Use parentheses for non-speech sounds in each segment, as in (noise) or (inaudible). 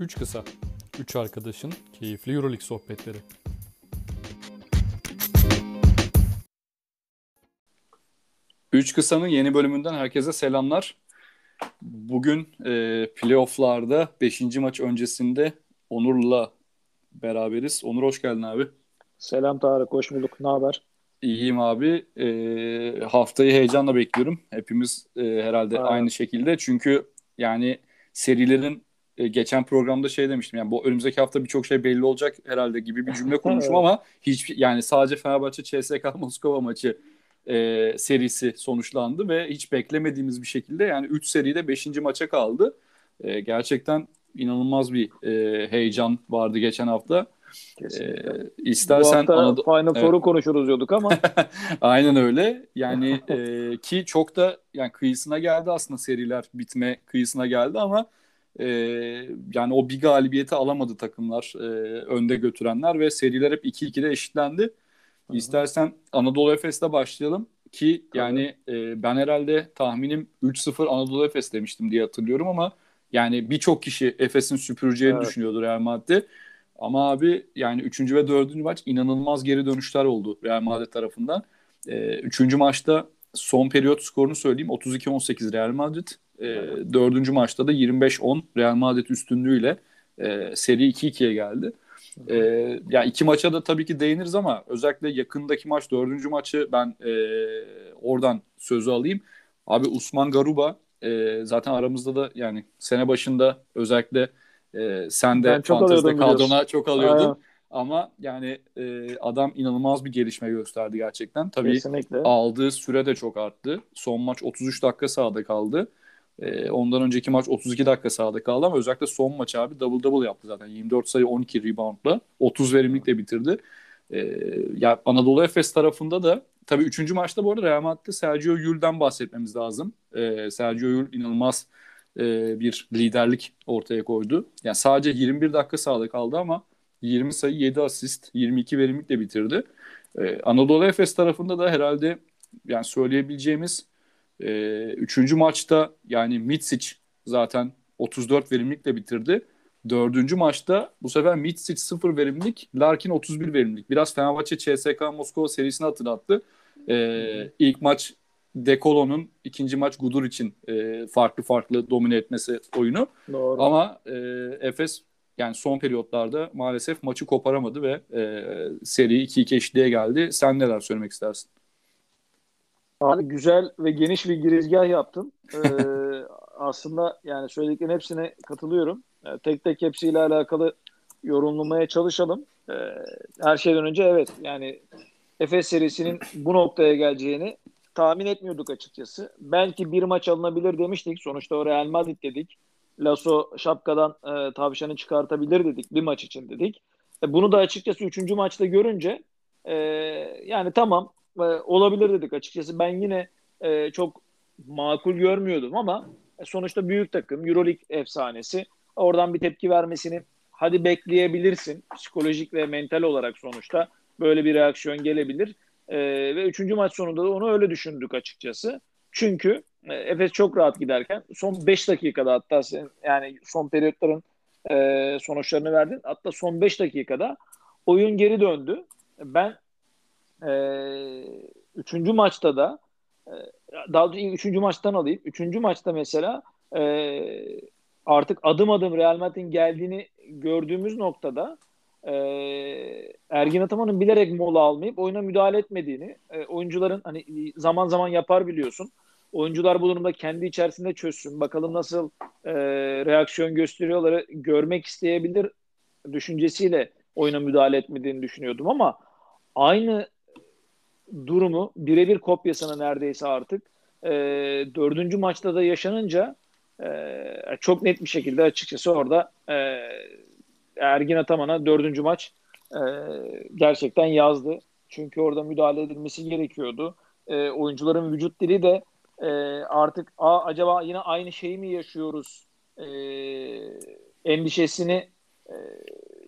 Üç kısa, üç arkadaşın keyifli Euroleague sohbetleri. Üç Kısa'nın yeni bölümünden herkese selamlar. Bugün e, playofflarda 5. maç öncesinde Onur'la beraberiz. Onur hoş geldin abi. Selam Tarık, hoş bulduk. Ne haber? İyiyim abi. E, haftayı heyecanla bekliyorum. Hepimiz e, herhalde Aynen. aynı şekilde. Çünkü yani serilerin geçen programda şey demiştim. Yani bu önümüzdeki hafta birçok şey belli olacak herhalde gibi bir cümle (laughs) kurmuşum ama hiç yani sadece Fenerbahçe CSKA Moskova maçı e, serisi sonuçlandı ve hiç beklemediğimiz bir şekilde yani 3 seride 5. maça kaldı. E, gerçekten inanılmaz bir e, heyecan vardı geçen hafta. Kesinlikle. Ee, istersen Bu hafta Anadolu... Final evet. Four'u konuşuruz diyorduk ama. (laughs) Aynen öyle. Yani (laughs) e, ki çok da yani kıyısına geldi aslında seriler bitme kıyısına geldi ama e, yani o bir galibiyeti alamadı takımlar e, önde götürenler ve seriler hep 2-2'de eşitlendi. Hı-hı. İstersen Anadolu Efes'te başlayalım ki Tabii. yani e, ben herhalde tahminim 3-0 Anadolu Efes demiştim diye hatırlıyorum ama yani birçok kişi Efes'in süpüreceğini evet. düşünüyordu Real Madrid. Ama abi yani 3. ve 4. maç inanılmaz geri dönüşler oldu Real Madrid tarafından. E, üçüncü maçta son periyot skorunu söyleyeyim 32-18 Real Madrid. E, dördüncü maçta da 25-10 Real Madrid üstünlüğüyle e, seri 2-2'ye geldi. E, ya yani iki maça da tabii ki değiniriz ama özellikle yakındaki maç dördüncü maçı ben e, oradan sözü alayım. Abi Usman Garuba e, zaten aramızda da yani sene başında özellikle e, sen de fantezide kadrona çok alıyordun. Aynen. Ama yani e, adam inanılmaz bir gelişme gösterdi gerçekten. Tabii Kesinlikle. aldığı süre de çok arttı. Son maç 33 dakika sahada kaldı. E, ondan önceki maç 32 dakika sahada kaldı ama özellikle son maç abi double double yaptı zaten. 24 sayı 12 reboundla 30 verimlilikle bitirdi. E, ya Anadolu Efes tarafında da tabii 3. maçta bu arada Real Madrid'de Sergio Yul'den bahsetmemiz lazım. E, Sergio Yul inanılmaz e, bir liderlik ortaya koydu. Yani sadece 21 dakika sahada kaldı ama 20 sayı 7 asist 22 verimlilikle bitirdi. Ee, Anadolu Efes tarafında da herhalde yani söyleyebileceğimiz e, üçüncü maçta yani Mitsic zaten 34 verimlilikle bitirdi. Dördüncü maçta bu sefer Mitsic 0 verimlilik, Larkin 31 verimlilik. Biraz Fenerbahçe CSK Moskova serisini hatırlattı. Ee, ilk maç Dekolo'nun ikinci maç Gudur için e, farklı farklı domine etmesi oyunu. Doğru. Ama e, Efes yani son periyotlarda maalesef maçı koparamadı ve e, seri 2-2 eşitliğe geldi. Sen neler söylemek istersin? Abi güzel ve geniş bir girizgah yaptın. (laughs) Ee, aslında yani söylediklerin hepsine katılıyorum. Yani tek tek hepsiyle alakalı yorumlamaya çalışalım. Ee, her şeyden önce evet yani Efes serisinin bu noktaya geleceğini tahmin etmiyorduk açıkçası. Belki bir maç alınabilir demiştik. Sonuçta o Real Madrid dedik. Lasso şapkadan e, tavşanı çıkartabilir dedik bir maç için dedik. E, bunu da açıkçası üçüncü maçta görünce e, yani tamam e, olabilir dedik açıkçası. Ben yine e, çok makul görmüyordum ama e, sonuçta büyük takım Euroleague efsanesi oradan bir tepki vermesini hadi bekleyebilirsin. Psikolojik ve mental olarak sonuçta böyle bir reaksiyon gelebilir. E, ve üçüncü maç sonunda da onu öyle düşündük açıkçası. Çünkü e, Efes çok rahat giderken son 5 dakikada hatta sen, yani son periyotların e, sonuçlarını verdin. Hatta son 5 dakikada oyun geri döndü. Ben e, üçüncü maçta da e, daha doğrusu üçüncü maçtan alayım. Üçüncü maçta mesela e, artık adım adım Real Madrid'in geldiğini gördüğümüz noktada e, Ergin Ataman'ın bilerek mola almayıp oyuna müdahale etmediğini, e, oyuncuların hani zaman zaman yapar biliyorsun. Oyuncular bu durumda kendi içerisinde çözsün. Bakalım nasıl e, reaksiyon gösteriyorları görmek isteyebilir düşüncesiyle oyuna müdahale etmediğini düşünüyordum ama aynı durumu birebir kopyasını neredeyse artık e, dördüncü maçta da yaşanınca e, çok net bir şekilde açıkçası orada e, Ergin Ataman'a dördüncü maç e, gerçekten yazdı. Çünkü orada müdahale edilmesi gerekiyordu. E, oyuncuların vücut dili de e, artık a, acaba yine aynı şeyi mi yaşıyoruz e, endişesini e,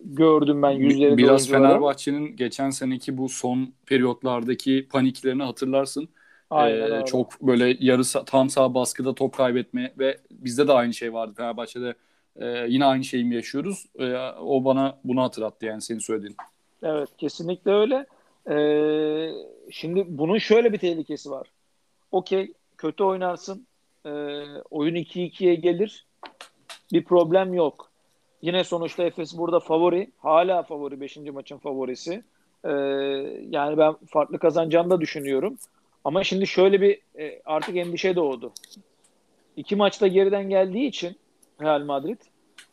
gördüm ben yüzlerinde Biraz Fenerbahçe'nin geçen seneki bu son periyotlardaki paniklerini hatırlarsın. Aynen, ee, çok böyle yarı tam sağ baskıda top kaybetme ve bizde de aynı şey vardı Fenerbahçe'de e, yine aynı şeyi mi yaşıyoruz? E, o bana bunu hatırlattı yani senin söylediğin. Evet kesinlikle öyle. Ee, şimdi bunun şöyle bir tehlikesi var. Okey kötü oynarsın. E, oyun 2-2'ye gelir. Bir problem yok. Yine sonuçta Efes burada favori. Hala favori. 5. maçın favorisi. Ee, yani ben farklı kazanacağını da düşünüyorum. Ama şimdi şöyle bir e, artık endişe doğdu. İki maçta geriden geldiği için Real Madrid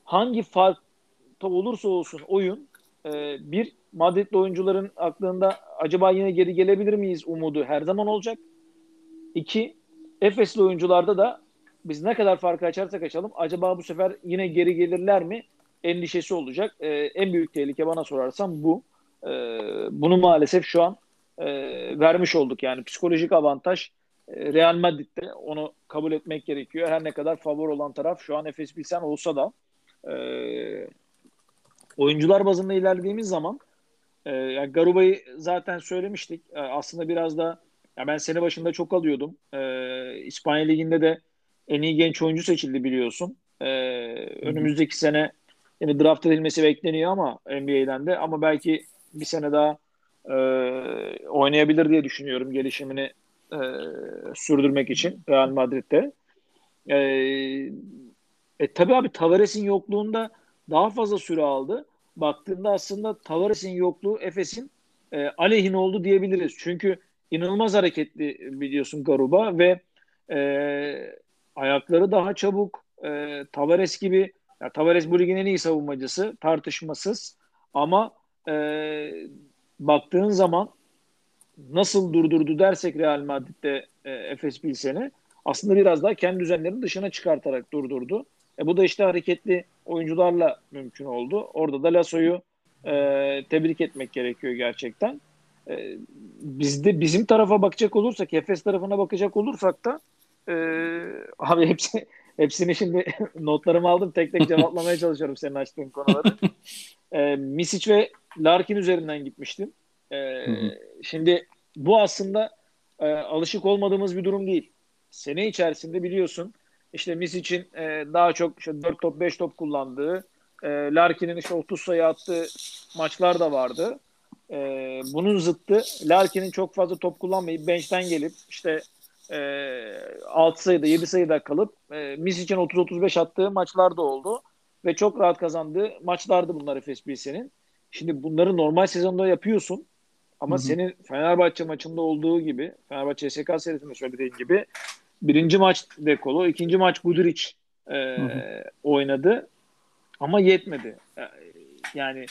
hangi farkta olursa olsun oyun e, bir Madrid'li oyuncuların aklında acaba yine geri gelebilir miyiz umudu her zaman olacak. İki, Efesli oyuncularda da biz ne kadar farkı açarsak açalım acaba bu sefer yine geri gelirler mi endişesi olacak. E, en büyük tehlike bana sorarsam bu. E, bunu maalesef şu an e, vermiş olduk. Yani psikolojik avantaj e, Real Madrid'de onu kabul etmek gerekiyor. Her ne kadar favori olan taraf şu an Efes Pilsen olsa da e, oyuncular bazında ilerlediğimiz zaman e, yani Garuba'yı zaten söylemiştik. E, aslında biraz da ya ben sene başında çok alıyordum. E, İspanya Ligi'nde de en iyi genç oyuncu seçildi biliyorsun. E, önümüzdeki sene yani draft edilmesi bekleniyor ama NBA'den de ama belki bir sene daha e, oynayabilir diye düşünüyorum gelişimini e, sürdürmek için Real Madrid'de. E, e, tabii abi Tavares'in yokluğunda daha fazla süre aldı. Baktığında aslında Tavares'in yokluğu Efes'in e, aleyhine oldu diyebiliriz. Çünkü inanılmaz hareketli biliyorsun Garuba ve e, ayakları daha çabuk. E, Tavares gibi ya Tavares bu ligin en iyi savunmacısı tartışmasız ama e, baktığın zaman nasıl durdurdu dersek Real Madrid'de e, Efes Pilsen'i aslında biraz daha kendi düzenlerinin dışına çıkartarak durdurdu. E, bu da işte hareketli oyuncularla mümkün oldu. Orada da Lasso'yu e, tebrik etmek gerekiyor gerçekten. E, bizde bizim tarafa bakacak olursak, Efes tarafına bakacak olursak da e, (laughs) abi hepsi hepsini şimdi (laughs) notlarımı aldım. Tek tek cevaplamaya (laughs) çalışıyorum senin açtığın konuları. e, Misic ve Larkin üzerinden gitmiştim. E, şimdi bu aslında e, alışık olmadığımız bir durum değil. Sene içerisinde biliyorsun işte Misic'in e, daha çok işte 4 top 5 top kullandığı e, Larkin'in işte 30 sayı attığı maçlar da vardı. E, bunun zıttı Larkin'in çok fazla top kullanmayıp bench'ten gelip işte e, 6 sayıda 7 sayıda kalıp e, Misic'in 30-35 attığı maçlar da oldu. Ve çok rahat kazandığı maçlardı bunlar Efes Pilsen'in. Şimdi bunları normal sezonda yapıyorsun. Ama Hı-hı. senin Fenerbahçe maçında olduğu gibi, Fenerbahçe SK serisinde söylediğin gibi birinci maç Dekolo, ikinci maç Guduric e, oynadı. Ama yetmedi. E, yani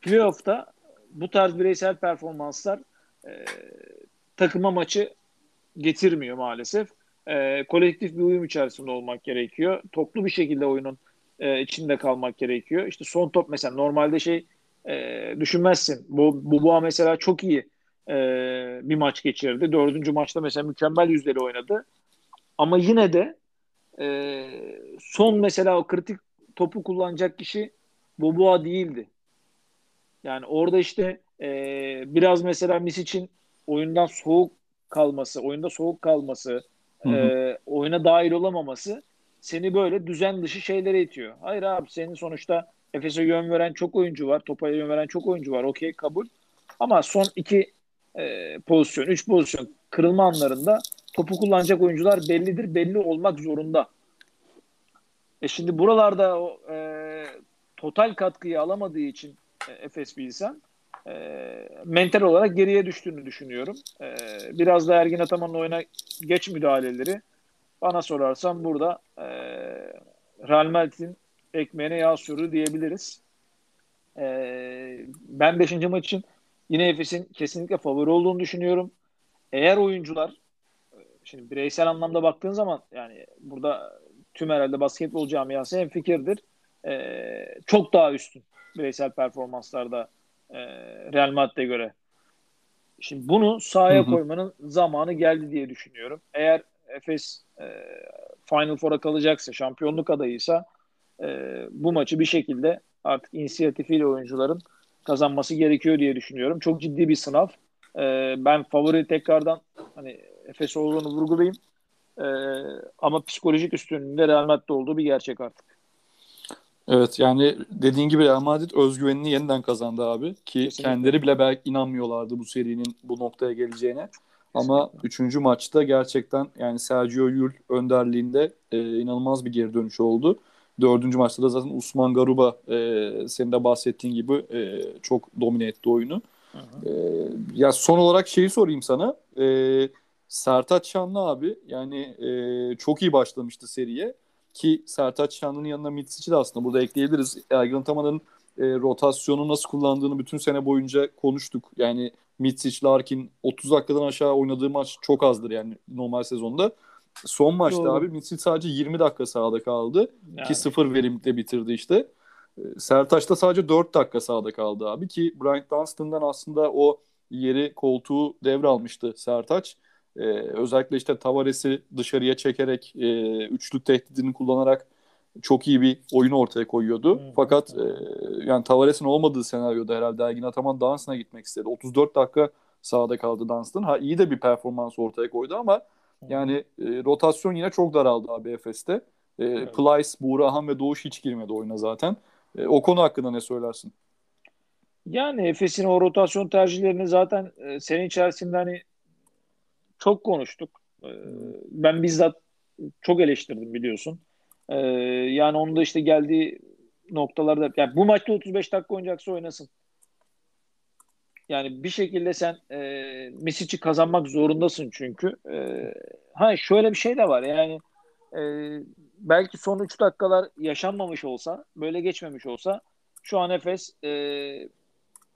playoff'ta bu tarz bireysel performanslar e, takıma maçı getirmiyor maalesef. E, kolektif bir uyum içerisinde olmak gerekiyor. Toplu bir şekilde oyunun e, içinde kalmak gerekiyor. İşte son top mesela normalde şey e, düşünmezsin. Bu, bu bu mesela çok iyi e, bir maç geçirdi. Dördüncü maçta mesela mükemmel yüzdeli oynadı. Ama yine de e, son mesela o kritik topu kullanacak kişi Boboa değildi. Yani orada işte e, biraz mesela Mis için oyundan soğuk kalması, oyunda soğuk kalması, hı hı. E, oyuna dahil olamaması seni böyle düzen dışı şeylere itiyor. Hayır abi senin sonuçta Efes'e yön veren çok oyuncu var. Topa yön veren çok oyuncu var. Okey kabul. Ama son iki e, pozisyon, üç pozisyon kırılma anlarında topu kullanacak oyuncular bellidir. Belli olmak zorunda. E şimdi buralarda o e, total katkıyı alamadığı için e, Efes Bilsen e, mental olarak geriye düştüğünü düşünüyorum. E, biraz da Ergin Ataman'ın oyuna geç müdahaleleri bana sorarsan burada e, Real Madrid'in ekmeğine yağ sürdü diyebiliriz. E, ben 5. maç için yine Efes'in kesinlikle favori olduğunu düşünüyorum. Eğer oyuncular şimdi bireysel anlamda baktığın zaman yani burada tüm herhalde basketbol camiası en fikirdir. E, çok daha üstün bireysel performanslarda e, Real Madrid'e göre. Şimdi bunu sahaya hı hı. koymanın zamanı geldi diye düşünüyorum. Eğer Efes e, Final Four'a kalacaksa, şampiyonluk adayıysa e, bu maçı bir şekilde artık inisiyatifiyle oyuncuların kazanması gerekiyor diye düşünüyorum. Çok ciddi bir sınav. E, ben favori tekrardan hani Efes olduğunu vurgulayayım. E, ama psikolojik üstünlüğünde Real Madrid'de olduğu bir gerçek artık. Evet yani dediğin gibi Real Madrid özgüvenini yeniden kazandı abi ki Kesinlikle. kendileri bile belki inanmıyorlardı bu serinin bu noktaya geleceğine. Ama üçüncü maçta gerçekten yani Sergio Yul önderliğinde e, inanılmaz bir geri dönüş oldu. Dördüncü maçta da zaten Usman Garuba e, senin de bahsettiğin gibi e, çok domine etti oyunu. Hı hı. E, ya son olarak şeyi sorayım sana. E, Sertaç Şanlı abi yani e, çok iyi başlamıştı seriye. Ki Sertaç Şanlı'nın yanına Mitsic'i de aslında burada ekleyebiliriz. Ergin Ataman'ın e, rotasyonu nasıl kullandığını bütün sene boyunca konuştuk. Yani Mitsic, Larkin 30 dakikadan aşağı oynadığı maç çok azdır yani normal sezonda. Son maçta Doğru. abi Mitsic sadece 20 dakika sahada kaldı. Yani, Ki sıfır verimle bitirdi işte. Ee, Sertaç da sadece 4 dakika sahada kaldı abi ki Bryant Dunstan'dan aslında o yeri koltuğu devralmıştı Sertaç. Ee, özellikle işte Tavares'i dışarıya çekerek e, üçlük tehdidini kullanarak çok iyi bir oyunu ortaya koyuyordu. Hı. Fakat e, yani Tavares'in olmadığı senaryoda herhalde Ergin Ataman Dunstan'a gitmek istedi. 34 dakika sahada kaldı Dunstan. Ha iyi de bir performans ortaya koydu ama yani e, rotasyon yine çok daraldı abi Efes'te. E, Evet. Plyce, Buğrahan ve Doğuş hiç girmedi oyuna zaten. E, o konu hakkında ne söylersin? Yani Efes'in o rotasyon tercihlerini zaten e, senin içerisinde hani çok konuştuk. E, ben bizzat çok eleştirdim biliyorsun. E, yani onun da işte geldiği noktalarda yani bu maçta 35 dakika oynayacaksa oynasın. Yani bir şekilde sen e, Mesic'i kazanmak zorundasın çünkü. E, ha şöyle bir şey de var yani e, belki son 3 dakikalar yaşanmamış olsa, böyle geçmemiş olsa şu an Efes e,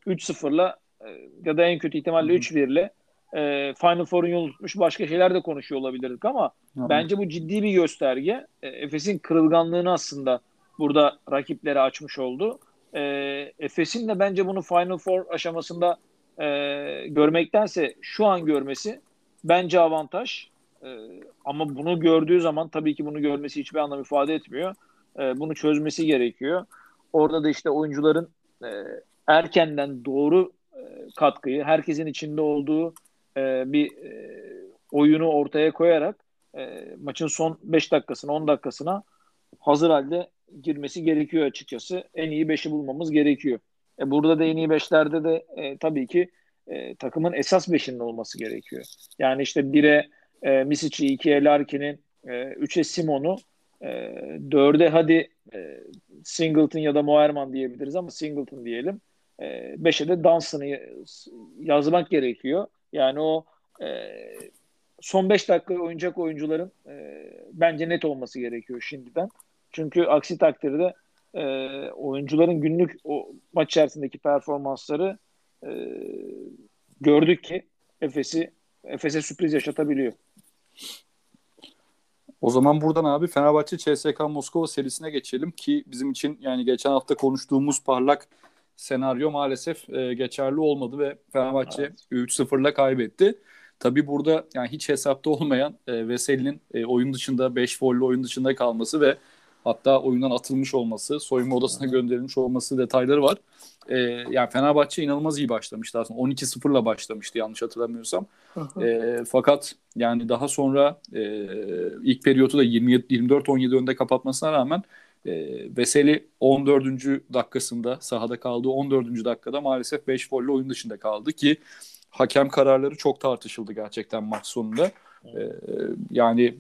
3-0'la e, ya da en kötü ihtimalle Hı hı. 3-1'le e, Final Four'un yolunu tutmuş başka şeyler de konuşuyor olabilirdik ama Yani, bence bu ciddi bir gösterge. E, Efes'in kırılganlığını aslında burada rakiplere açmış oldu. E, Efes'in de bence bunu Final Four aşamasında e, görmektense şu an görmesi bence avantaj. E, ama bunu gördüğü zaman tabii ki bunu görmesi hiçbir anlam ifade etmiyor. E, bunu çözmesi gerekiyor. Orada da işte oyuncuların e, erkenden doğru e, katkıyı, herkesin içinde olduğu e, bir e, oyunu ortaya koyarak e, maçın son 5 dakikasına, 10 dakikasına hazır halde girmesi gerekiyor açıkçası. En iyi 5'i bulmamız gerekiyor. E, burada da en iyi 5'lerde de e, tabii ki e, takımın esas 5'inin olması gerekiyor. Yani işte 1'e e, Misic'i, 2'ye Larkin'in, e, 3'e Simon'u, e, 4'e hadi e, Singleton ya da Moerman diyebiliriz ama Singleton diyelim. 5'e de Dunstan'ı yazmak gerekiyor. Yani o e, son 5 dakika oynayacak oyuncuların e, bence net olması gerekiyor şimdiden. Çünkü aksi takdirde e, oyuncuların günlük o maç içerisindeki performansları e, gördük ki Efes'i Efes'e sürpriz yaşatabiliyor. O zaman buradan abi Fenerbahçe CSK Moskova serisine geçelim ki bizim için yani geçen hafta konuştuğumuz parlak senaryo maalesef e, geçerli olmadı ve Fenerbahçe Evet. 3-0'la kaybetti. Tabi burada yani hiç hesapta olmayan e, Veseli'nin e, oyun dışında 5 folle oyun dışında kalması ve hatta oyundan atılmış olması, soyunma odasına gönderilmiş olması detayları var. E, yani Fenerbahçe inanılmaz iyi başlamıştı aslında. 12-0'la başlamıştı yanlış hatırlamıyorsam. E, fakat yani daha sonra e, ilk periyotu da 24-17 önde kapatmasına rağmen e, Veseli 14. dakikasında sahada kaldığı 14. dakikada maalesef 5 folle oyun dışında kaldı ki hakem kararları çok tartışıldı gerçekten maç sonunda. E, yani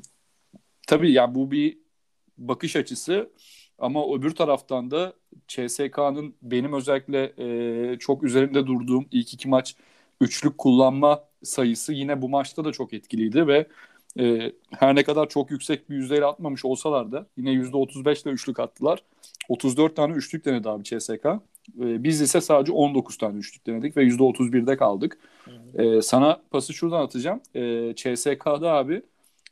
tabii yani bu bir bakış açısı ama öbür taraftan da CSK'nın benim özellikle e, çok üzerinde durduğum ilk iki maç üçlük kullanma sayısı yine bu maçta da çok etkiliydi ve e, her ne kadar çok yüksek bir yüzdeyle atmamış olsalar da yine %35 ile üçlük attılar. 34 tane üçlük denedi abi CSK. E, biz ise sadece 19 tane üçlük denedik ve %31'de kaldık. E, sana pası şuradan atacağım. E, CSK'da abi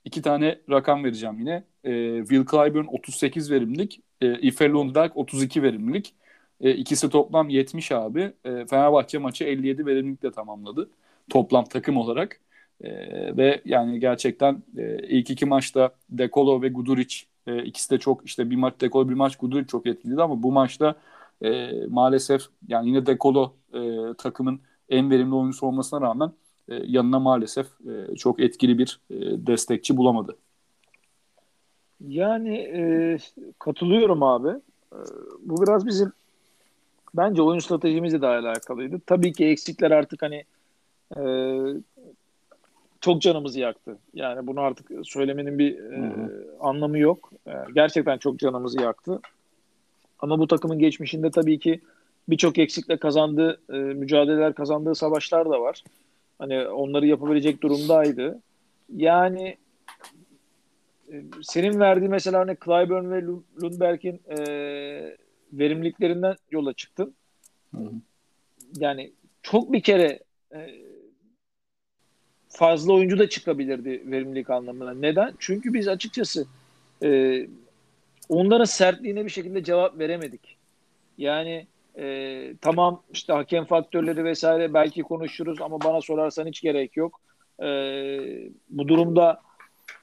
iki tane rakam vereceğim yine. E, Will Clyburn 38 verimlilik, e, Ife Lundberg 32 verimlilik. E, ikisi toplam 70 abi. E, Fenerbahçe maçı 57 verimlilikle tamamladı. Toplam takım olarak. E, ve yani gerçekten e, ilk iki maçta Dekolo ve Guduric e, ikisi de çok işte bir maç Dekolo bir maç Guduric çok etkiliydi ama bu maçta e, maalesef yani yine Dekolo e, takımın en verimli oyuncusu olmasına rağmen e, yanına maalesef e, çok etkili bir e, destekçi bulamadı. Yani e, katılıyorum abi. Ee, bu biraz bizim bence oyun stratejimizle de alakalıydı. Tabii ki eksikler artık hani e, çok canımızı yaktı. Yani bunu artık söylemenin bir e, anlamı yok. E, gerçekten çok canımızı yaktı. Ama bu takımın geçmişinde tabii ki birçok eksikle kazandığı e, mücadeleler, kazandığı savaşlar da var. Hani onları yapabilecek durumdaydı. Yani e, senin verdiği mesela hani Clyburn ve Lundberg'in e, verimliliklerinden yola çıktın. Hı hı. Yani çok bir kere e, fazla oyuncu da çıkabilirdi verimlilik anlamında. Neden? Çünkü biz açıkçası e, onların sertliğine bir şekilde cevap veremedik. Yani e, tamam işte hakem faktörleri vesaire belki konuşuruz ama bana sorarsan hiç gerek yok. E, bu durumda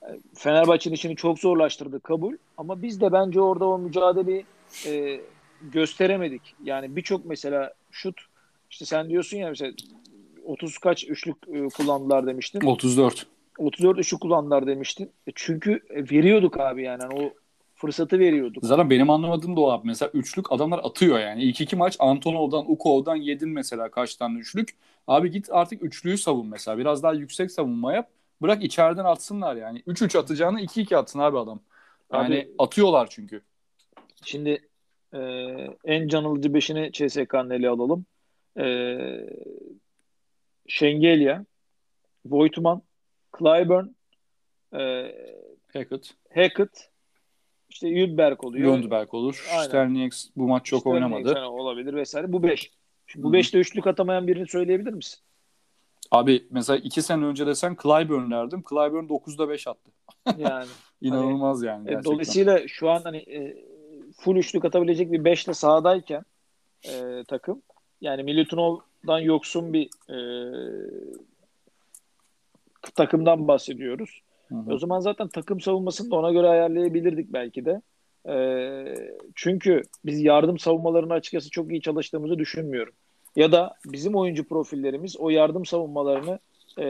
e, Fenerbahçe'nin işini çok zorlaştırdı kabul. Ama biz de bence orada o mücadeleyi e, gösteremedik. Yani birçok mesela şut işte sen diyorsun ya mesela 30 kaç üçlük e, kullandılar demiştin. 34. 34 üçlük kullandılar demiştin. E çünkü veriyorduk abi yani. yani o fırsatı veriyorduk. Zaten benim anlamadığım da o abi. Mesela üçlük adamlar atıyor yani. İlk iki maç Antonov'dan, Ukov'dan yedin mesela kaç tane üçlük. Abi git artık üçlüyü savun mesela. Biraz daha yüksek savunma yap. Bırak içeriden atsınlar yani. 3-3 atacağını 2-2 atsın abi adam. Yani abi, atıyorlar çünkü. Şimdi e, en can alıcı beşini CSK'nın ele alalım. E, Şengelya, Voigtman, Clyburn, e, Hackett. Hackett, işte Yudberg oluyor. Yudberg olur. Sternieks bu maç çok Sternieks oynamadı. Yani olabilir vesaire. Bu beş. Şimdi bu beşte üçlük atamayan birini söyleyebilir misin? Abi mesela iki sene önce desen Clyburn derdim. Clyburn 9'da 5 attı. Yani. (laughs) İnanılmaz hani, yani. Gerçekten. Dolayısıyla şu an hani e, full üçlük atabilecek bir beşle sahadayken e, takım yani Milutinov'dan yoksun bir e, takımdan bahsediyoruz. Hı hı. O zaman zaten takım savunmasını da ona göre ayarlayabilirdik belki de. E, çünkü biz yardım savunmalarını açıkçası çok iyi çalıştığımızı düşünmüyorum. Ya da bizim oyuncu profillerimiz o yardım savunmalarını e,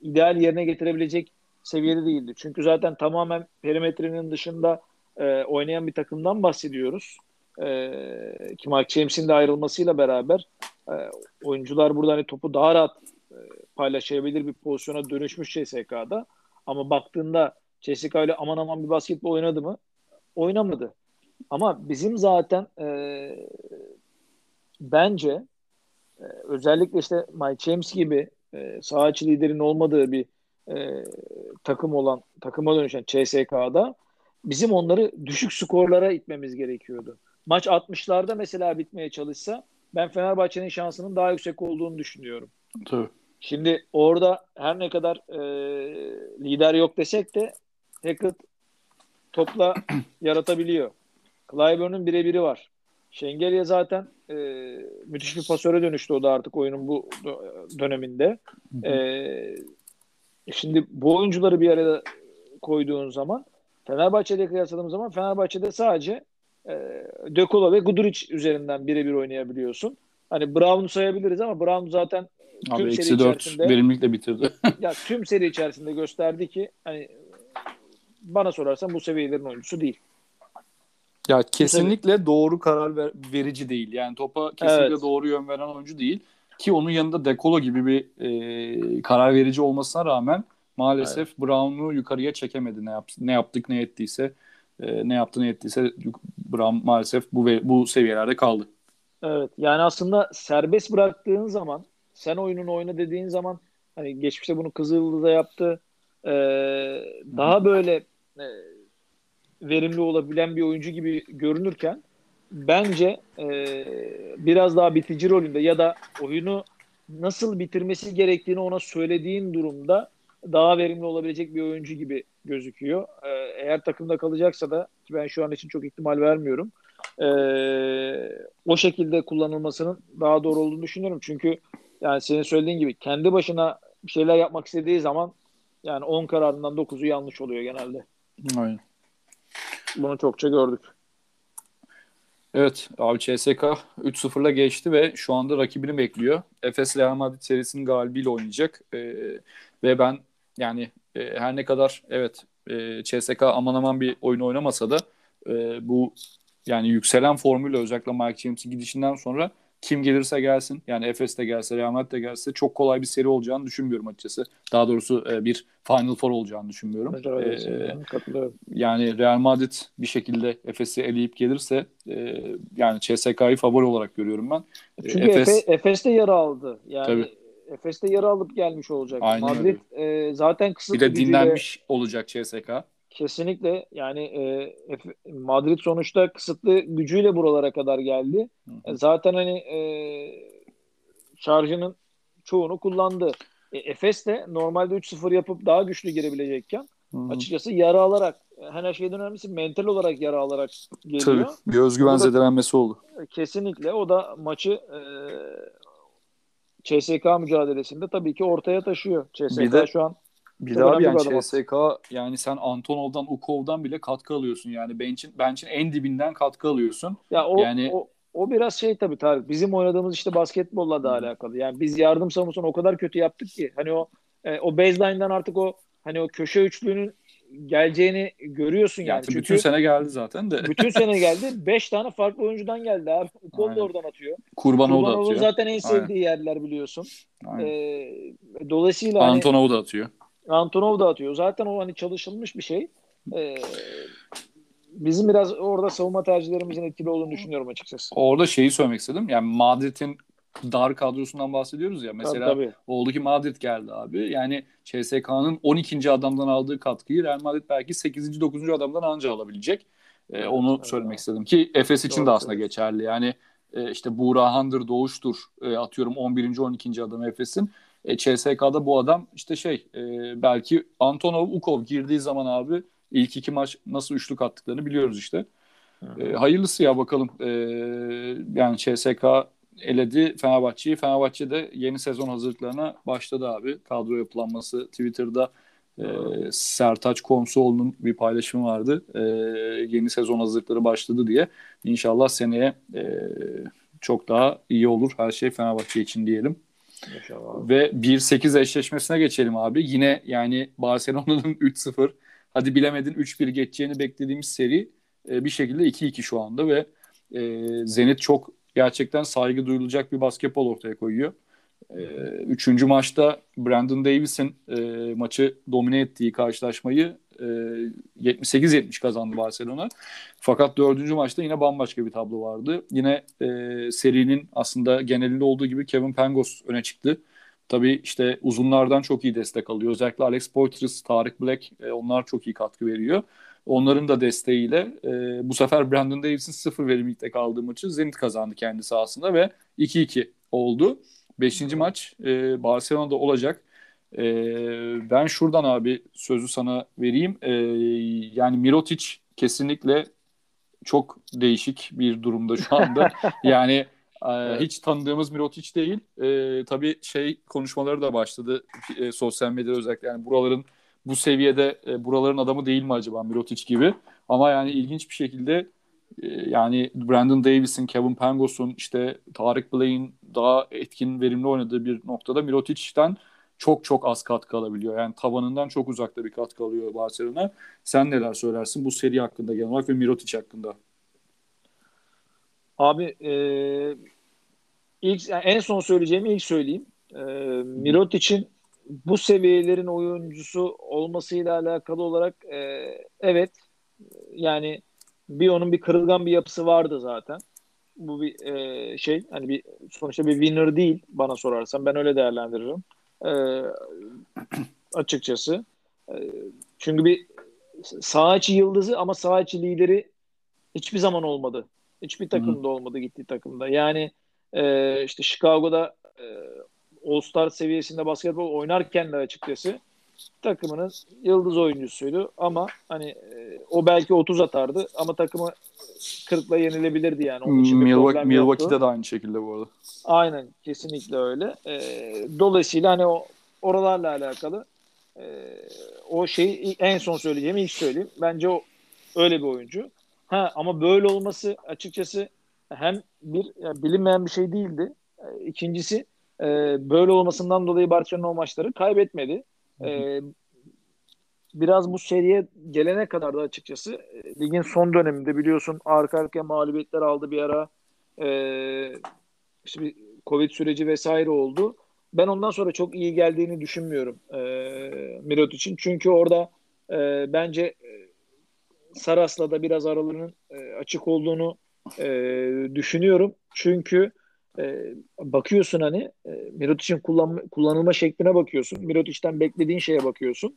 ideal yerine getirebilecek seviyede değildi. Çünkü zaten tamamen perimetrenin dışında e, oynayan bir takımdan bahsediyoruz. E, ki Mark James'in de ayrılmasıyla beraber e, oyuncular burada hani topu daha rahat e, paylaşabilir bir pozisyona dönüşmüş CSK'da. Ama baktığında CSK ile aman aman bir basketbol oynadı mı? Oynamadı. Ama bizim zaten e, bence e, özellikle işte Mike James gibi e, saha içi liderin olmadığı bir e, takım olan takıma dönüşen CSK'da bizim onları düşük skorlara itmemiz gerekiyordu. Maç 60'larda mesela bitmeye çalışsa ben Fenerbahçe'nin şansının daha yüksek olduğunu düşünüyorum. Tabii. Şimdi orada her ne kadar e, lider yok desek de Hackett topla (clears throat) yaratabiliyor. Clyburn'un birebiri var. Şengelya zaten e, müthiş bir pasöre dönüştü o da artık oyunun bu döneminde. E, şimdi bu oyuncuları bir araya koyduğun zaman Fenerbahçe'de kıyasladığım zaman Fenerbahçe'de sadece e, Dökola ve Guduric üzerinden birebir oynayabiliyorsun. Hani Brown'u sayabiliriz ama Brown zaten tüm Abi, seri içerisinde verimlilikle bitirdi. (laughs) ya tüm seri içerisinde gösterdi ki hani bana sorarsan bu seviyelerin oyuncusu değil. Ya kesinlikle doğru karar ver, verici değil. Yani topa kesinlikle evet. doğru yön veren oyuncu değil. Ki onun yanında Dekolo gibi bir e, karar verici olmasına rağmen maalesef evet. Brown'u yukarıya çekemedi ne, yap, ne yaptık ne ettiyse e, ne yaptı ne ettiyse Brown maalesef bu bu seviyelerde kaldı. Evet yani aslında serbest bıraktığın zaman sen oyununu oyna dediğin zaman hani geçmişte bunu Kızıldız'da yaptı. Ee, daha böyle e, verimli olabilen bir oyuncu gibi görünürken bence e, biraz daha bitici rolünde ya da oyunu nasıl bitirmesi gerektiğini ona söylediğin durumda daha verimli olabilecek bir oyuncu gibi gözüküyor. Ee, eğer takımda kalacaksa da ki ben şu an için çok ihtimal vermiyorum. E, o şekilde kullanılmasının daha doğru olduğunu düşünüyorum. Çünkü yani senin söylediğin gibi kendi başına bir şeyler yapmak istediği zaman yani 10 kararından 9'u yanlış oluyor genelde. Aynen. Bunu çokça gördük. Evet abi CSK 3-0'la geçti ve şu anda rakibini bekliyor. Efes Real Madrid serisinin galibiyle oynayacak. Ee, ve ben yani e, her ne kadar evet e, CSK aman aman bir oyun oynamasa da e, bu yani yükselen formülle özellikle Mike James'in gidişinden sonra kim gelirse gelsin yani Efes de gelse Real Madrid de gelse çok kolay bir seri olacağını düşünmüyorum açıkçası. Daha doğrusu e, bir Final Four olacağını düşünmüyorum. Ee, yani Real Madrid bir şekilde Efes'i eleyip gelirse e, yani CSK'yı favori olarak görüyorum ben. E, Çünkü Efes, Efes, Efes de yara aldı. Yani Tabii. Efes de yara alıp gelmiş olacak. Aynen Madrid e, zaten kısıtlı bir de gücüyle- dinlenmiş olacak CSK. Kesinlikle yani e, Madrid sonuçta kısıtlı gücüyle buralara kadar geldi. Hı E, zaten hani e, şarjının çoğunu kullandı. E, Efes de normalde 3-0 yapıp daha güçlü girebilecekken Hı açıkçası yara alarak her şeyden önemlisi mental olarak yara alarak Tabii. geliyor. Bir özgüven zedelenmesi oldu. Kesinlikle o da maçı e, CSK mücadelesinde tabii ki ortaya taşıyor. CSK Bir de- şu an Bir yani bir adım CSK yani sen Antonov'dan Ukov'dan bile katkı alıyorsun. Yani bench'in bench'in en dibinden katkı alıyorsun. Ya o, Yani- o o biraz şey tabii Tarık. Bizim oynadığımız işte basketbolla da alakalı. Yani biz yardım savunmasını o kadar kötü yaptık ki hani o e, o baseline'dan artık o hani o köşe üçlüğünün geleceğini görüyorsun yani. Yani Çünkü bütün sene geldi zaten de. bütün sene (laughs) geldi. Beş tane farklı oyuncudan geldi abi. Ukol Aynen. da oradan atıyor. Kurbanov da Kurbanov'un atıyor. zaten en sevdiği yerler biliyorsun. Aynen. E, dolayısıyla hani Antonov da atıyor. Antonov da atıyor. Zaten o hani çalışılmış bir şey. E, bizim biraz orada savunma tercihlerimizin etkili olduğunu düşünüyorum açıkçası. Orada şeyi söylemek istedim. Yani Madrid'in dar kadrosundan bahsediyoruz ya. Mesela tabii, tabii. oldu ki Madrid geldi abi. Yani CSK'nın 12. adamdan aldığı katkıyı Real Madrid belki 8. 9. adamdan anca alabilecek. Ee, onu Evet. söylemek istedim ki Efes için Doğru de aslında söylüyorsun. geçerli. Yani e, işte Buğrahan'dır, Doğuş'tur e, atıyorum 11. 12. adam Efes'in. E, CSK'da bu adam işte şey e, belki Antonov, Ukov girdiği zaman abi ilk iki maç nasıl üçlük attıklarını biliyoruz işte. E, hayırlısı ya bakalım. E, yani CSK eledi Fenerbahçe'yi. Fenerbahçe de yeni sezon hazırlıklarına başladı abi. Kadro yapılanması Twitter'da e, Sertaç Komsoğlu'nun bir paylaşımı vardı. E, yeni sezon hazırlıkları başladı diye. İnşallah seneye e, çok daha iyi olur her şey Fenerbahçe için diyelim. İnşallah. Ve 1-8 eşleşmesine geçelim abi. Yine yani Barcelona'nın (laughs) 3-0 hadi bilemedin 3-1 geçeceğini beklediğimiz seri e, bir şekilde 2-2 şu anda ve e, Zenit çok gerçekten saygı duyulacak bir basketbol ortaya koyuyor. E, üçüncü maçta Brandon Davis'in e, maçı domine ettiği karşılaşmayı e, 78-70 kazandı Barcelona. Fakat dördüncü maçta yine bambaşka bir tablo vardı. Yine e, serinin aslında genelinde olduğu gibi Kevin Pangos öne çıktı. Tabii işte uzunlardan çok iyi destek alıyor. Özellikle Alex Poitras, Tarık Black e, onlar çok iyi katkı veriyor. Onların da desteğiyle e, bu sefer Brandon Davis'in sıfır verimlilikte kaldığı maçı Zenit kazandı kendi sahasında ve 2-2 oldu. Beşinci maç e, Barcelona'da olacak. E, ben şuradan abi sözü sana vereyim. E, yani Mirotic kesinlikle çok değişik bir durumda şu anda. (laughs) yani e, Evet. hiç tanıdığımız Mirotic değil. E, tabii şey konuşmaları da başladı e, sosyal medyada özellikle. Yani buraların bu seviyede e, buraların adamı değil mi acaba Mirotic gibi? Ama yani ilginç bir şekilde e, yani Brandon Davis'in, Kevin Pangos'un, işte Tarık Blake'in daha etkin, verimli oynadığı bir noktada Mirotic'ten çok çok az katkı alabiliyor. Yani tavanından çok uzakta bir katkı alıyor Barcelona. Sen neler söylersin bu seri hakkında genel olarak ve Mirotic hakkında? Abi e, ilk yani en son söyleyeceğimi ilk söyleyeyim. E, Mirotic'in bu seviyelerin oyuncusu olmasıyla alakalı olarak e, evet yani bir onun bir kırılgan bir yapısı vardı zaten. Bu bir e, şey hani bir sonuçta bir winner değil bana sorarsan ben öyle değerlendiririm. E, (clears throat) açıkçası. E, çünkü bir saha içi yıldızı ama saha içi lideri hiçbir zaman olmadı. Hiçbir takımda olmadı gittiği takımda. Yani e, işte Chicago'da e, All-Star seviyesinde basketbol oynarken de açıkçası takımının yıldız oyuncusuydu ama hani e, o belki 30 atardı ama takımı 40'la yenilebilirdi yani. Onun için bir Milwaukee. Milwaukee'de de aynı şekilde bu arada. Aynen kesinlikle öyle. E, dolayısıyla hani o oralarla alakalı e, o şeyi en son söyleyeceğimi ilk söyleyeyim. Bence o öyle bir oyuncu. Ha ama böyle olması açıkçası hem bir yani bilinmeyen bir şey değildi. E, İkincisi e, böyle olmasından dolayı Barcelona o maçları kaybetmedi. E, biraz bu seriye gelene kadar da açıkçası e, ligin son döneminde biliyorsun arka arkaya mağlubiyetler aldı bir ara. Ee, işte bir Covid süreci vesaire oldu. Ben ondan sonra çok iyi geldiğini düşünmüyorum e, Mirot için. Çünkü orada e, bence e, Saras'la da biraz aralarının e, açık olduğunu e, düşünüyorum. Çünkü e, bakıyorsun hani e, Mirotic'in kullanma, kullanılma şekline bakıyorsun. Mirotic'ten beklediğin şeye bakıyorsun.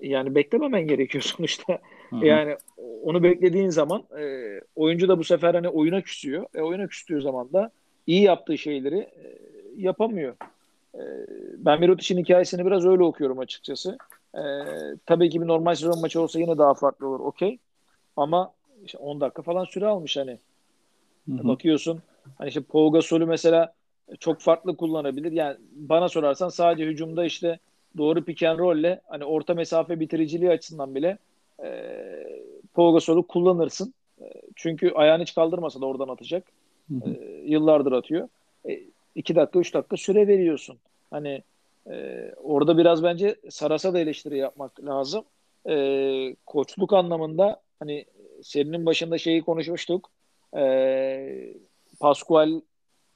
Yani beklememen gerekiyor (laughs) sonuçta. Hı-hı. Yani onu beklediğin zaman e, oyuncu da bu sefer hani oyuna küsüyor. E, oyuna küstüğü zaman da iyi yaptığı şeyleri e, yapamıyor. E, ben Mirotic'in hikayesini biraz öyle okuyorum açıkçası. E, tabii ki bir normal sezon maçı olsa yine daha farklı olur. Okey. Ama işte 10 dakika falan süre almış hani. Hı-hı. Bakıyorsun hani işte Pau Gasol'ü mesela çok farklı kullanabilir. Yani bana sorarsan sadece hücumda işte doğru pick and roll'le hani orta mesafe bitiriciliği açısından bile e, Pau Gasol'ü kullanırsın. E, çünkü ayağını hiç kaldırmasa da oradan atacak. E, yıllardır atıyor. E, iki dakika, üç dakika süre veriyorsun. Hani e, orada biraz bence Saras'a da eleştiri yapmak lazım. E, koçluk anlamında hani serinin başında şeyi konuşmuştuk. E, Pascual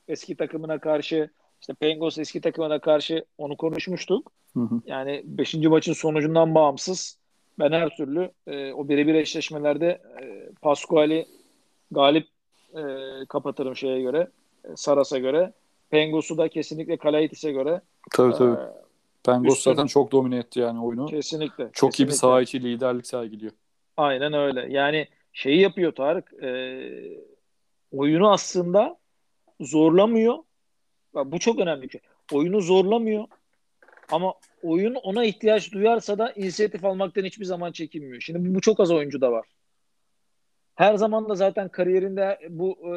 eski takımına karşı işte Pengos eski takımına karşı onu konuşmuştuk. Hı hı. Yani 5. maçın sonucundan bağımsız ben her türlü e, o birebir eşleşmelerde e, Pascual'i galip e, kapatırım şeye göre e, Saras'a göre. Pengos'u da kesinlikle Kalaitis'e göre. Tabii tabii. E, Pengos üstün- zaten çok domine etti yani oyunu. kesinlikle. Çok iyi bir kesinlikle. saha içi liderlik sergiliyor. Aynen öyle. Yani şeyi yapıyor Tarık. E, oyunu aslında zorlamıyor. Bu çok önemli bir şey. Oyunu zorlamıyor. Ama oyun ona ihtiyaç duyarsa da inisiyatif almaktan hiçbir zaman çekinmiyor. Şimdi bu çok az oyuncu da var. Her zaman da zaten kariyerinde bu e,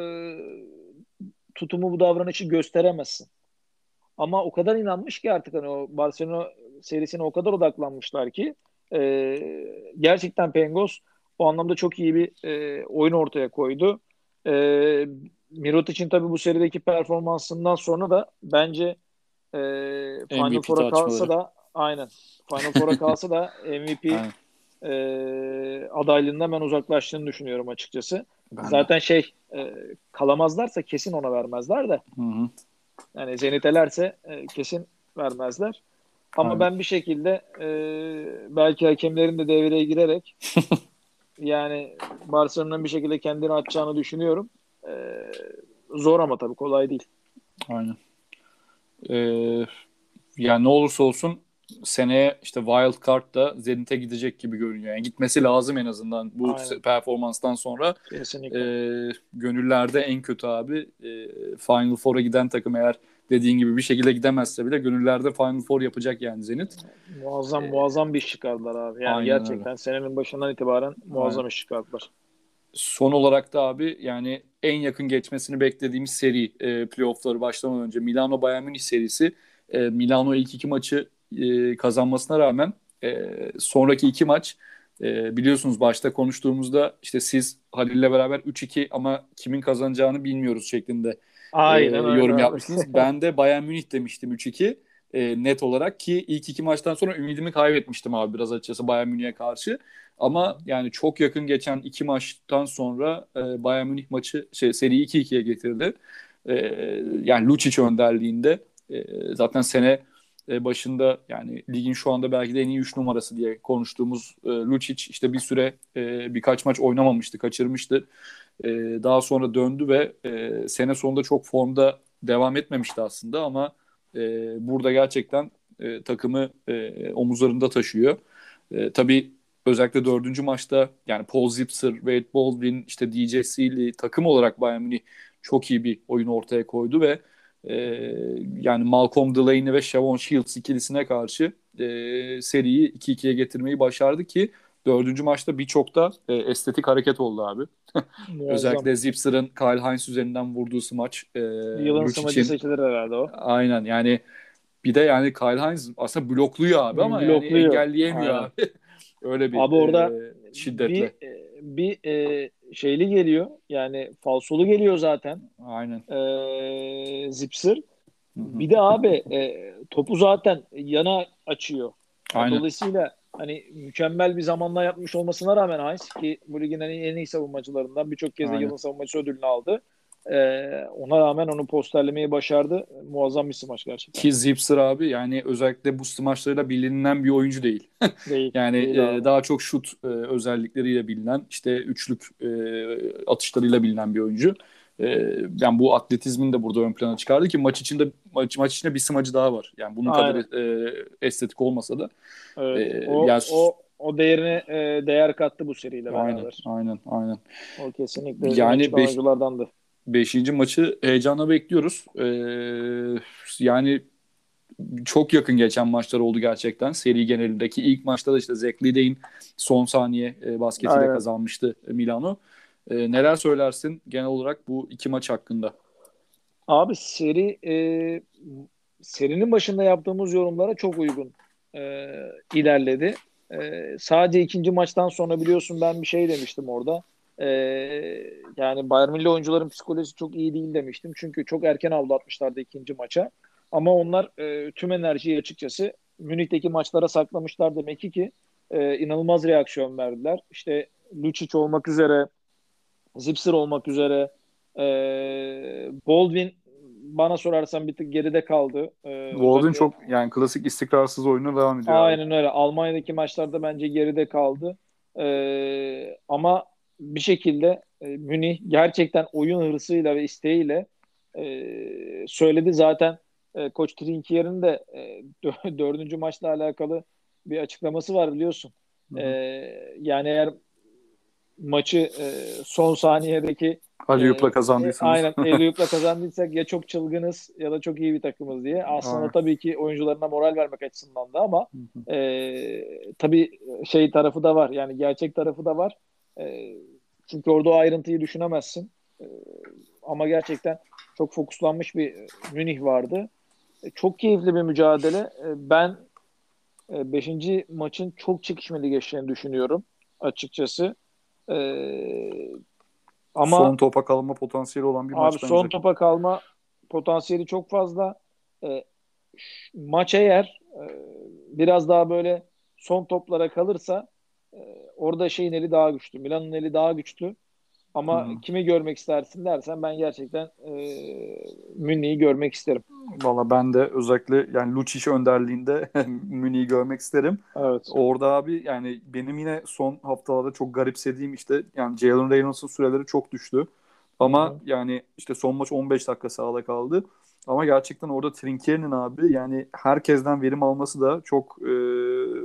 tutumu bu davranışı gösteremezsin. Ama o kadar inanmış ki artık hani o Barcelona serisine o kadar odaklanmışlar ki e, gerçekten Pengos o anlamda çok iyi bir e, oyun ortaya koydu. E, Mirotic'in tabii bu serideki performansından sonra da bence e, Final Four'a kalsa da aynen Final Four'a (laughs) kalsa da MVP Aynen. e, adaylığından ben uzaklaştığını düşünüyorum açıkçası. Ben de. Zaten şey e, kalamazlarsa kesin ona vermezler de. Hı hı. Yani zenitelerse e, kesin vermezler. Ama Aynen. ben bir şekilde e, belki hakemlerin de devreye girerek (laughs) yani Barcelona'nın bir şekilde kendini atacağını düşünüyorum. E, zor ama tabii kolay değil. Aynen. Ee, yani ne olursa olsun seneye işte Wild Card da Zenit'e gidecek gibi görünüyor. Yani gitmesi lazım en azından bu Aynen. performanstan sonra. Kesinlikle. Ee, gönüllerde en kötü abi e, Final Four'a giden takım eğer dediğin gibi bir şekilde gidemezse bile gönüllerde Final Four yapacak yani Zenit. muazzam e, muazzam bir iş çıkardılar abi. Yani aynen gerçekten senenin başından itibaren muazzam iş çıkardılar. Son olarak da abi yani en yakın geçmesini beklediğimiz seri e, playoff'ları başlamadan önce Milano Bayern Münih serisi. E, Milano ilk iki maçı e, kazanmasına rağmen e, sonraki iki maç e, biliyorsunuz başta konuştuğumuzda işte siz Halil'le beraber 3-2 ama kimin kazanacağını bilmiyoruz şeklinde Aynen e, öyle yorum abi. yapmışsınız. (laughs) ben de Bayern Münih demiştim 3-2 e, net olarak ki ilk iki maçtan sonra ümidimi kaybetmiştim abi biraz açıkçası Bayern Münih'e karşı. Ama yani çok yakın geçen iki maçtan sonra e, Bayern Münih maçı şey, seriyi 2-2'ye getirdi. E, yani Lucic önderliğinde e, zaten sene başında yani ligin şu anda belki de en iyi 3 numarası diye konuştuğumuz e, Lucic işte bir süre e, birkaç maç oynamamıştı, kaçırmıştı. E, daha sonra döndü ve e, sene sonunda çok formda devam etmemişti aslında ama e, burada gerçekten e, takımı e, omuzlarında taşıyor. E, tabii özellikle dördüncü maçta yani Paul Zipser, Wade Baldwin, işte DJ Sealy takım olarak Bayern Münih çok iyi bir oyun ortaya koydu ve e, yani Malcolm Delaney ve Shavon Shields ikilisine karşı e, seriyi 2-2'ye getirmeyi başardı ki dördüncü maçta birçok da e, estetik hareket oldu abi. Özellikle Zipser'ın Kyle Hines üzerinden vurduğu smaç. E, Yılın sımacı seçilir herhalde o. Aynen yani bir de yani Kyle Hines aslında blokluyor abi ama Blokluyor. yani engelleyemiyor Aynen. abi. (laughs) Öyle bir Abi orada e, şiddetle. Bir, e, bir e, şeyli geliyor. Yani falsolu geliyor zaten. Aynen. E, hı. Bir de abi e, topu zaten yana açıyor. Aynen. Dolayısıyla hani mükemmel bir zamanla yapmış olmasına rağmen Heinz ki bu ligin en iyi, en iyi savunmacılarından birçok kez de yılın savunmacısı ödülünü aldı. Ee, ona rağmen onu posterlemeyi başardı. Muazzam bir smaç gerçekten. Ki Zipser abi yani özellikle bu smaçlarıyla bilinen bir oyuncu değil. (laughs) Değil. (laughs) Yani Değil e, daha çok şut e, özellikleriyle bilinen, işte üçlük e, atışlarıyla bilinen bir oyuncu. E, yani bu atletizmin de burada ön plana çıkardı ki maç içinde maç, maç içinde bir smacı daha var. Yani bunun Aynen. kadar e, estetik olmasa da. Evet. Ee, o, ya- o, o değerine e, değer kattı bu seriyle Aynen, beraber. aynen, aynen. O kesinlikle Yani yani beş- oyunculardandı. Beşinci maçı heyecanla bekliyoruz. E, yani çok yakın geçen maçlar oldu gerçekten. Seri genelindeki ilk maçta da işte Zach Lidey'in son saniye e, basketiyle Aynen. kazanmıştı e, Milano. E, neler söylersin genel olarak bu iki maç hakkında? Abi seri e, serinin başında yaptığımız yorumlara çok uygun e, ilerledi. E, sadece ikinci maçtan sonra biliyorsun ben bir şey demiştim orada. E, yani Bayern Münih oyuncuların psikolojisi çok iyi değil demiştim. Çünkü çok erken avlatmışlardı ikinci maça. Ama onlar e, tüm enerjiyi açıkçası Münih'teki maçlara saklamışlar demek ki e, inanılmaz reaksiyon verdiler. İşte Lucic olmak üzere, Zipser olmak üzere, e, Baldwin bana sorarsan bir tık geride kaldı. E, Golden özellikle- çok yani klasik istikrarsız oyunu devam ediyor. abi. Aynen öyle. Almanya'daki maçlarda bence geride kaldı. Ee, ama bir şekilde e, Münih gerçekten oyun hırsıyla ve isteğiyle e, söyledi. Zaten e, Koç Trinkier'in de e, dö- (laughs) dördüncü maçla alakalı bir açıklaması var biliyorsun. Hı hı. Ee, yani eğer maçı e, son saniyedeki Alley-oop'la e, kazandıysanız. Aynen (laughs) Alley-oop'la kazandıysak ya çok çılgınız ya da çok iyi bir takımız diye. Aslında Aynen. tabii ki oyuncularına moral vermek açısından da ama Hı hı. e, tabii şey tarafı da var. Yani gerçek tarafı da var. E, çünkü orada o ayrıntıyı düşünemezsin. E, ama gerçekten çok fokuslanmış bir Münih vardı. E, çok keyifli bir mücadele. E, ben 5. maçın çok çekişmeli geçeceğini düşünüyorum açıkçası. E, ama son topa kalma potansiyeli olan bir maç Abi son topa kalma potansiyeli çok fazla. E, ş- maç eğer e, biraz daha böyle son toplara kalırsa e, orada şeyin eli daha güçlü. Milan'ın eli daha güçlü. Ama hı. kimi görmek istersin dersen ben gerçekten e, Münih'i görmek isterim. Valla ben de özellikle yani Lucic önderliğinde (laughs) Münih'i görmek isterim. Evet. Orada abi yani benim yine son haftalarda çok garipsediğim işte yani Jalen Reynolds'ın süreleri çok düştü. Ama hı. yani işte son maç 15 dakika sahada kaldı. Ama gerçekten orada Trinkier'in abi yani herkesten verim alması da çok e,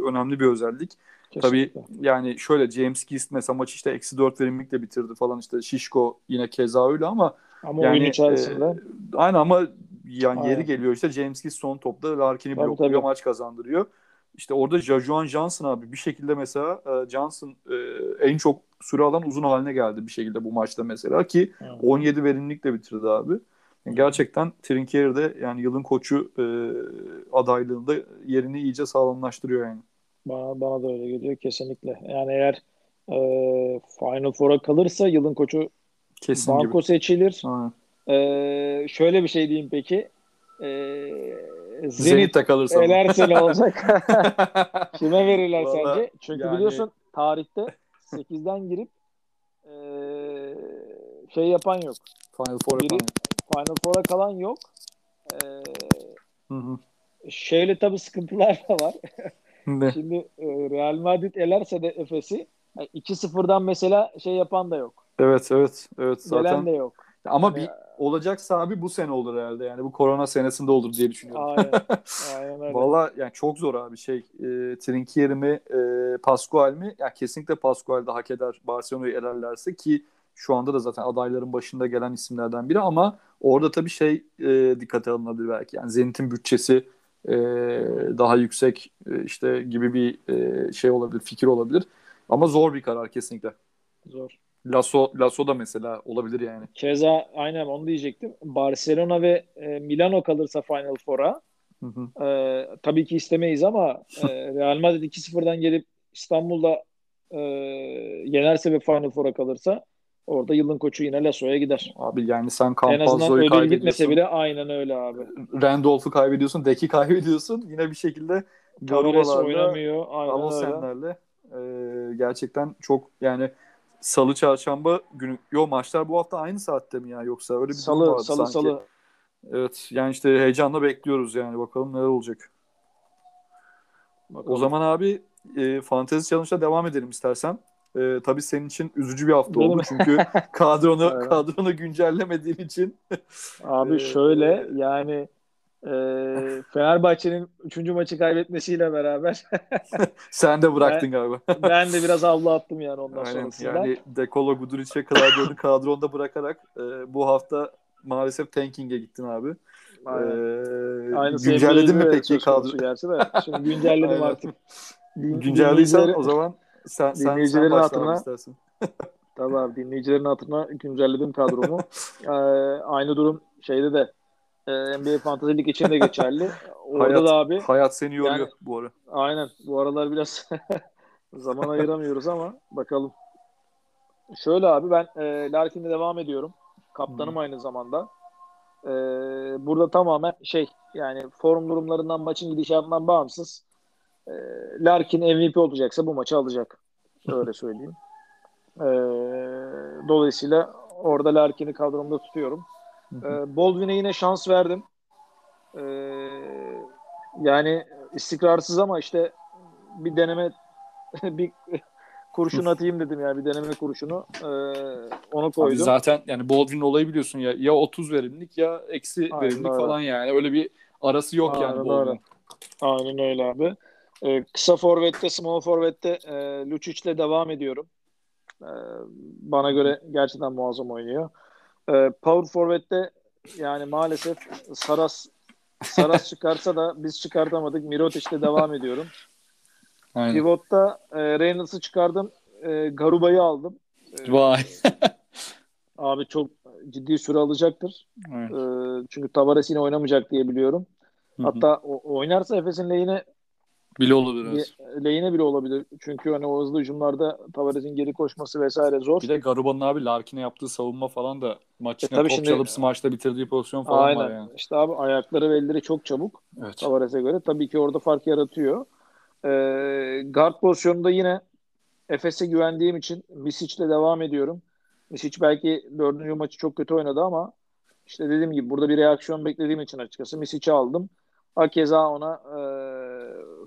önemli bir özellik. Tabii Kesinlikle. yani şöyle James Gist mesela maçı işte eksi 4 verimlilikle bitirdi falan işte Şişko yine keza öyle ama Ama yani oyun içerisinde e, aynen ama yani Aynen. yeri geliyor işte James Gist son topta Larkin'i Tabii, blokluyor tabii. maç kazandırıyor. İşte orada Jajuan Johnson abi bir şekilde mesela e, Johnson e, en çok süre alan uzun haline geldi bir şekilde bu maçta mesela ki Hı. 17 verimlilikle bitirdi abi. Yani gerçekten Trinkieri de yani yılın koçu e, adaylığında yerini iyice sağlamlaştırıyor yani. Bana, bana da öyle geliyor kesinlikle. Yani eğer e, Final Four'a kalırsa yılın koçu Kesin Banko gibi. seçilir. Ee, şöyle bir şey diyeyim peki. Ee, Zenit Zenit'te kalırsa. elerse ne olacak? (laughs) Kime verirler Vallahi sence? Çünkü yani- biliyorsun tarihte 8'den girip ee, şey yapan yok. Final Four'a Biri-. Final Four'a kalan yok. Ee, Hı hı. şöyle tabii sıkıntılar da var. (laughs) Şimdi e, Real Madrid elerse de Efes'i yani 2-0'dan mesela şey yapan da yok. Evet evet evet Gelen zaten de yok. ama Yani- bir olacaksa abi bu sene olur herhalde yani bu korona senesinde olur diye düşünüyorum. Aynen. (laughs) Aynen öyle. Valla yani çok zor abi şey e, Trinkieri mi e, Pascual mi? Ya kesinlikle Pascual da hak eder Barcelona'yı elerlerse ki şu anda da zaten adayların başında gelen isimlerden biri ama orada tabii şey e, dikkate alınabilir belki. Yani Zenit'in bütçesi e, daha yüksek e, işte gibi bir e, şey olabilir, fikir olabilir. Ama zor bir karar kesinlikle. Zor. Lasso, Lasso da mesela olabilir yani. Keza aynen onu diyecektim. Barcelona ve e, Milano kalırsa Final Four'a Hı hı. e, tabii ki istemeyiz ama e, (laughs) Real Madrid 2-0'dan gelip İstanbul'da e, yenerse ve Final Four'a kalırsa orada yılın koçu yine Lasso'ya gider. Abi yani sen Campazzo'yu ödül gitmese kaybediyorsun. bile aynen öyle abi. Randolph'u kaybediyorsun, Dek'i kaybediyorsun. Yine bir şekilde Garubalar'da oynamıyor. Aynen öyle. E, gerçekten çok yani salı çarşamba günü yo maçlar bu hafta aynı saatte mi ya yoksa öyle bir durum Salı, vardı salı, sanki. salı. Evet yani işte heyecanla bekliyoruz yani bakalım neler olacak. Bakalım. O zaman abi e, Fantasy Challenge'da devam edelim istersen. E, tabii senin için üzücü bir hafta Benim- oldu çünkü (laughs) kadronu Evet. kadronu güncellemediğin için (laughs) Abi Ee, şöyle yani e, Fenerbahçe'nin 3. maçı kaybetmesiyle beraber (laughs) sen de bıraktın galiba. ben de biraz avlu attım yani ondan Aynen sonrasında. yani Dekolo Guduric'e Clyburne'u kadronda bırakarak e, bu hafta maalesef tanking'e gittin abi. Aynen. E, Aynı güncelledin mi peki kadro? Gerçi de. Şimdi güncelledim artık. Din- Güncellediysen o zaman sen, sen, sen dinleyicilerin başla hatırına-. (laughs) Tabii abi dinleyicilerin hatırına güncelledim kadromu. (laughs) Ee, aynı durum şeyde de e, NBA Fantasy Lig için de geçerli. (laughs) Orada Hayat- da abi Hayat seni yoruyor Yani- bu ara. aynen bu aralar biraz zaman ayıramıyoruz ama bakalım. Şöyle abi ben e, Larkin'le devam ediyorum. Kaptanım aynı zamanda. E, burada tamamen şey yani form durumlarından maçın gidişatından bağımsız e, Larkin MVP olacaksa bu maçı alacak. Öyle söyleyeyim. E, dolayısıyla orada Larkin'i kadromda tutuyorum. E, Baldwin'e yine şans verdim. E, yani istikrarsız ama işte bir deneme (laughs) bir kurşun atayım dedim yani bir deneme kurşunu. E, onu Abi koydum. zaten yani Baldwin olayı biliyorsun ya ya 30 verimlilik ya eksi Aynen verimlilik falan yani öyle bir arası yok yani Aynen Baldwin. öyle. Aynen öyle abi. Ee, kısa forvette, small forvette e, Lucic'le devam ediyorum. Ee, bana göre gerçekten muazzam oynuyor. Ee, power forvette yani maalesef Saras Saras (laughs) çıkarsa da biz çıkartamadık. Mirotic'le devam ediyorum. Aynen. Pivot'ta e, Reynolds'ı çıkardım. E, Garuba'yı aldım. E, Vay. (laughs) abi çok ciddi süre alacaktır. Evet. E, çünkü Tavares yine oynamayacak diye biliyorum. Hı hı. Hatta o, oynarsa Efes'in lehine Bile biraz. lehine bile olabilir. Çünkü hani o hızlı hücumlarda Tavares'in geri koşması vesaire zor. Bir de Garuba'nın abi Larkin'e yaptığı savunma falan da maç E içine tabii top şimdi- çalıp smaçta bitirdiği pozisyon falan Aynen. var yani. İşte abi ayakları ve elleri çok çabuk Evet. Tavares'e göre. Tabii ki orada fark yaratıyor. Ee, guard pozisyonunda yine Efes'e güvendiğim için Misic'le devam ediyorum. Misic belki dördüncü maçı çok kötü oynadı ama işte dediğim gibi burada bir reaksiyon beklediğim için açıkçası Misic'i aldım. Hakeza ona e,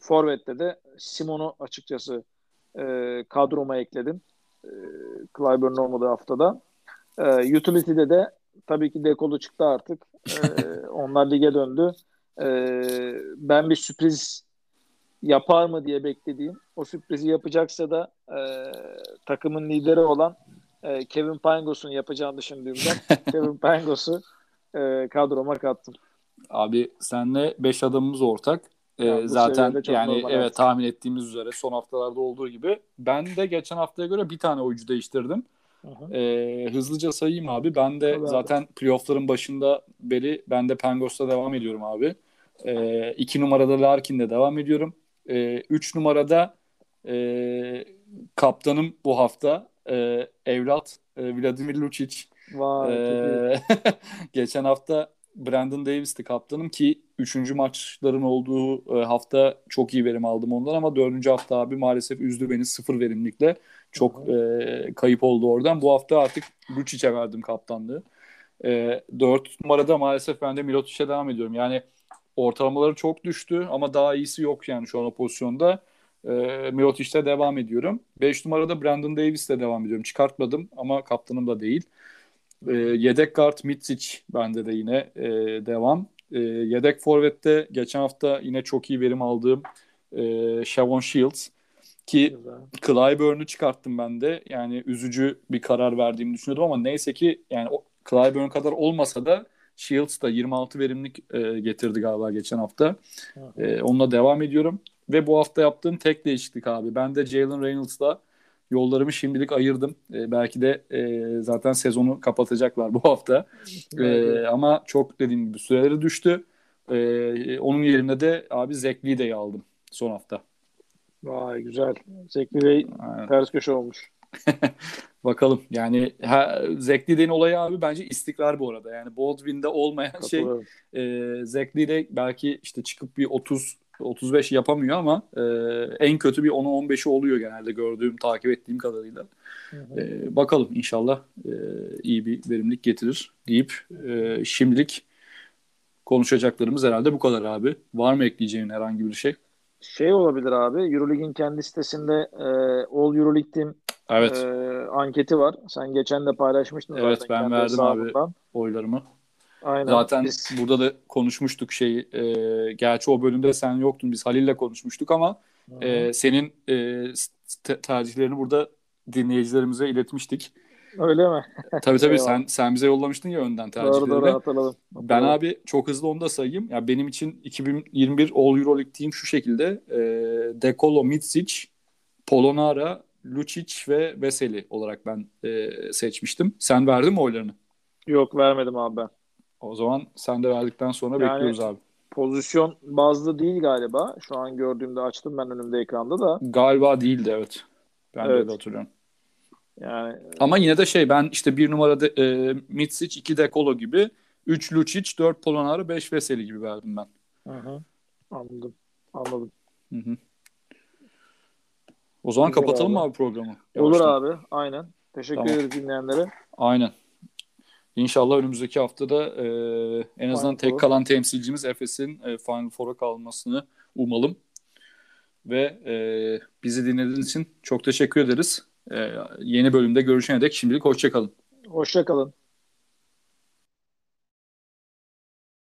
Forvet'te de Simon'u açıkçası e, kadroma ekledim. E, Clyburn olmadığı haftada. E, utility'de de tabii ki Dekolo çıktı artık. E, (laughs) onlar lige döndü. E, ben bir sürpriz yapar mı diye beklediğim, o sürprizi yapacaksa da e, takımın lideri olan e, Kevin Pangos'un yapacağını düşündüğümden (laughs) Kevin Pangos'u e, kadroma kattım. Abi senle 5 adamımız ortak. Ee, Ya bu zaten yani evet evet. tahmin ettiğimiz üzere son haftalarda olduğu gibi ben de geçen haftaya göre bir tane oyuncu değiştirdim. Ee, hızlıca sayayım abi. Ben de Tabii abi. zaten playoff'ların başında beri ben de Pangos'ta devam ediyorum abi. Ee, iki numarada Larkin'de devam ediyorum. Ee, üç numarada e, kaptanım bu hafta e, evlat e, Vladimir Lucic. Vay. Ee, (laughs) geçen hafta Brandon Davis'ti kaptanım ki 3. maçların olduğu e, hafta çok iyi verim aldım ondan ama 4. hafta abi maalesef üzdü beni sıfır verimlikle. Çok e, kayıp oldu oradan. Bu hafta artık Lucic'e verdim kaptanlığı. E, 4 numarada maalesef ben de Milotic'e devam ediyorum. Yani ortalamaları çok düştü ama daha iyisi yok yani şu an o pozisyonda. E, Milotic'te devam ediyorum. 5 numarada Brandon Davis'le devam ediyorum. Çıkartmadım ama kaptanım da değil. E, yedek kart Mitsic bende de yine e, devam. E, yedek forvette geçen hafta yine çok iyi verim aldığım e, Shavon Shields ki. Clyburn'u çıkarttım ben de. Yani üzücü bir karar verdiğimi düşünüyordum ama neyse ki yani o Clyburn kadar olmasa da Shields da 26 verimlik e, getirdi galiba geçen hafta. E, onunla devam ediyorum. Ve bu hafta yaptığım tek değişiklik abi. Ben de Jalen Reynolds'la yollarımı şimdilik ayırdım. E, belki de e, zaten sezonu kapatacaklar bu hafta. (laughs) E, ama çok dediğim gibi süreleri düştü. E, onun yerine de abi Zach Lee'yi aldım son hafta. Vay güzel. Zekli Bey Aynen. ters köşe olmuş. (laughs) Bakalım yani ha, Lee'nin olayı abi bence istikrar bu arada. Yani Baldwin'de olmayan şey e, Lee'de belki işte çıkıp bir 30 35 yapamıyor ama e, en kötü bir 10'u 15'i oluyor genelde gördüğüm, takip ettiğim kadarıyla. Hı hı. E, bakalım inşallah e, iyi bir verimlilik getirir deyip e, şimdilik konuşacaklarımız herhalde bu kadar abi. Var mı ekleyeceğin herhangi bir şey? Şey olabilir abi. Euroleague'in kendi sitesinde e, All Euroleague Team Evet, e, anketi var. Sen geçen de paylaşmıştın Evet, ben verdim abi. oylarımı. Aynen. Zaten Biz- burada da konuşmuştuk şeyi. E, gerçi o bölümde sen yoktun. Biz Halil'le konuşmuştuk ama Hı e, senin e, te- tercihlerini burada dinleyicilerimize iletmiştik. Öyle mi? Tabii tabii Eyvallah. sen sen bize yollamıştın ya önden Doğru doğru tercihlerini. hatırladım. Ben abi çok hızlı onu da sayayım. Ya benim için 2021 All Euroleague Team şu şekilde. E, Dekolo, Mitsic, Polonara, Lucic ve Veseli olarak ben e, seçmiştim. Sen verdin mi oylarını? Yok vermedim abi ben. O zaman sen de verdikten sonra Yani- bekliyoruz abi. Pozisyon bazlı değil galiba. Şu an gördüğümde açtım ben önümde ekranda da. Galiba değildi evet. Ben de Evet. öyle hatırlıyorum. Yani Ama yine de şey ben işte bir numarada e, Mitsic, 2 Dekolo gibi 3 Lucic, 4 Polonara, 5 Veseli gibi verdim ben. hı hı. anladım. Anladım. Hı hı. O zaman Güzel kapatalım mı abi. abi programı? Olur Yavaştan. abi. Aynen. Teşekkür Tamam. ederiz dinleyenlere. Aynen. İnşallah önümüzdeki haftada e, en azından Final tek Four. kalan temsilcimiz Efes'in e, Final Four'a kalmasını umalım. Ve e, bizi dinlediğiniz için çok teşekkür ederiz. E, yeni bölümde görüşene dek şimdilik hoşçakalın. Hoşça kalın.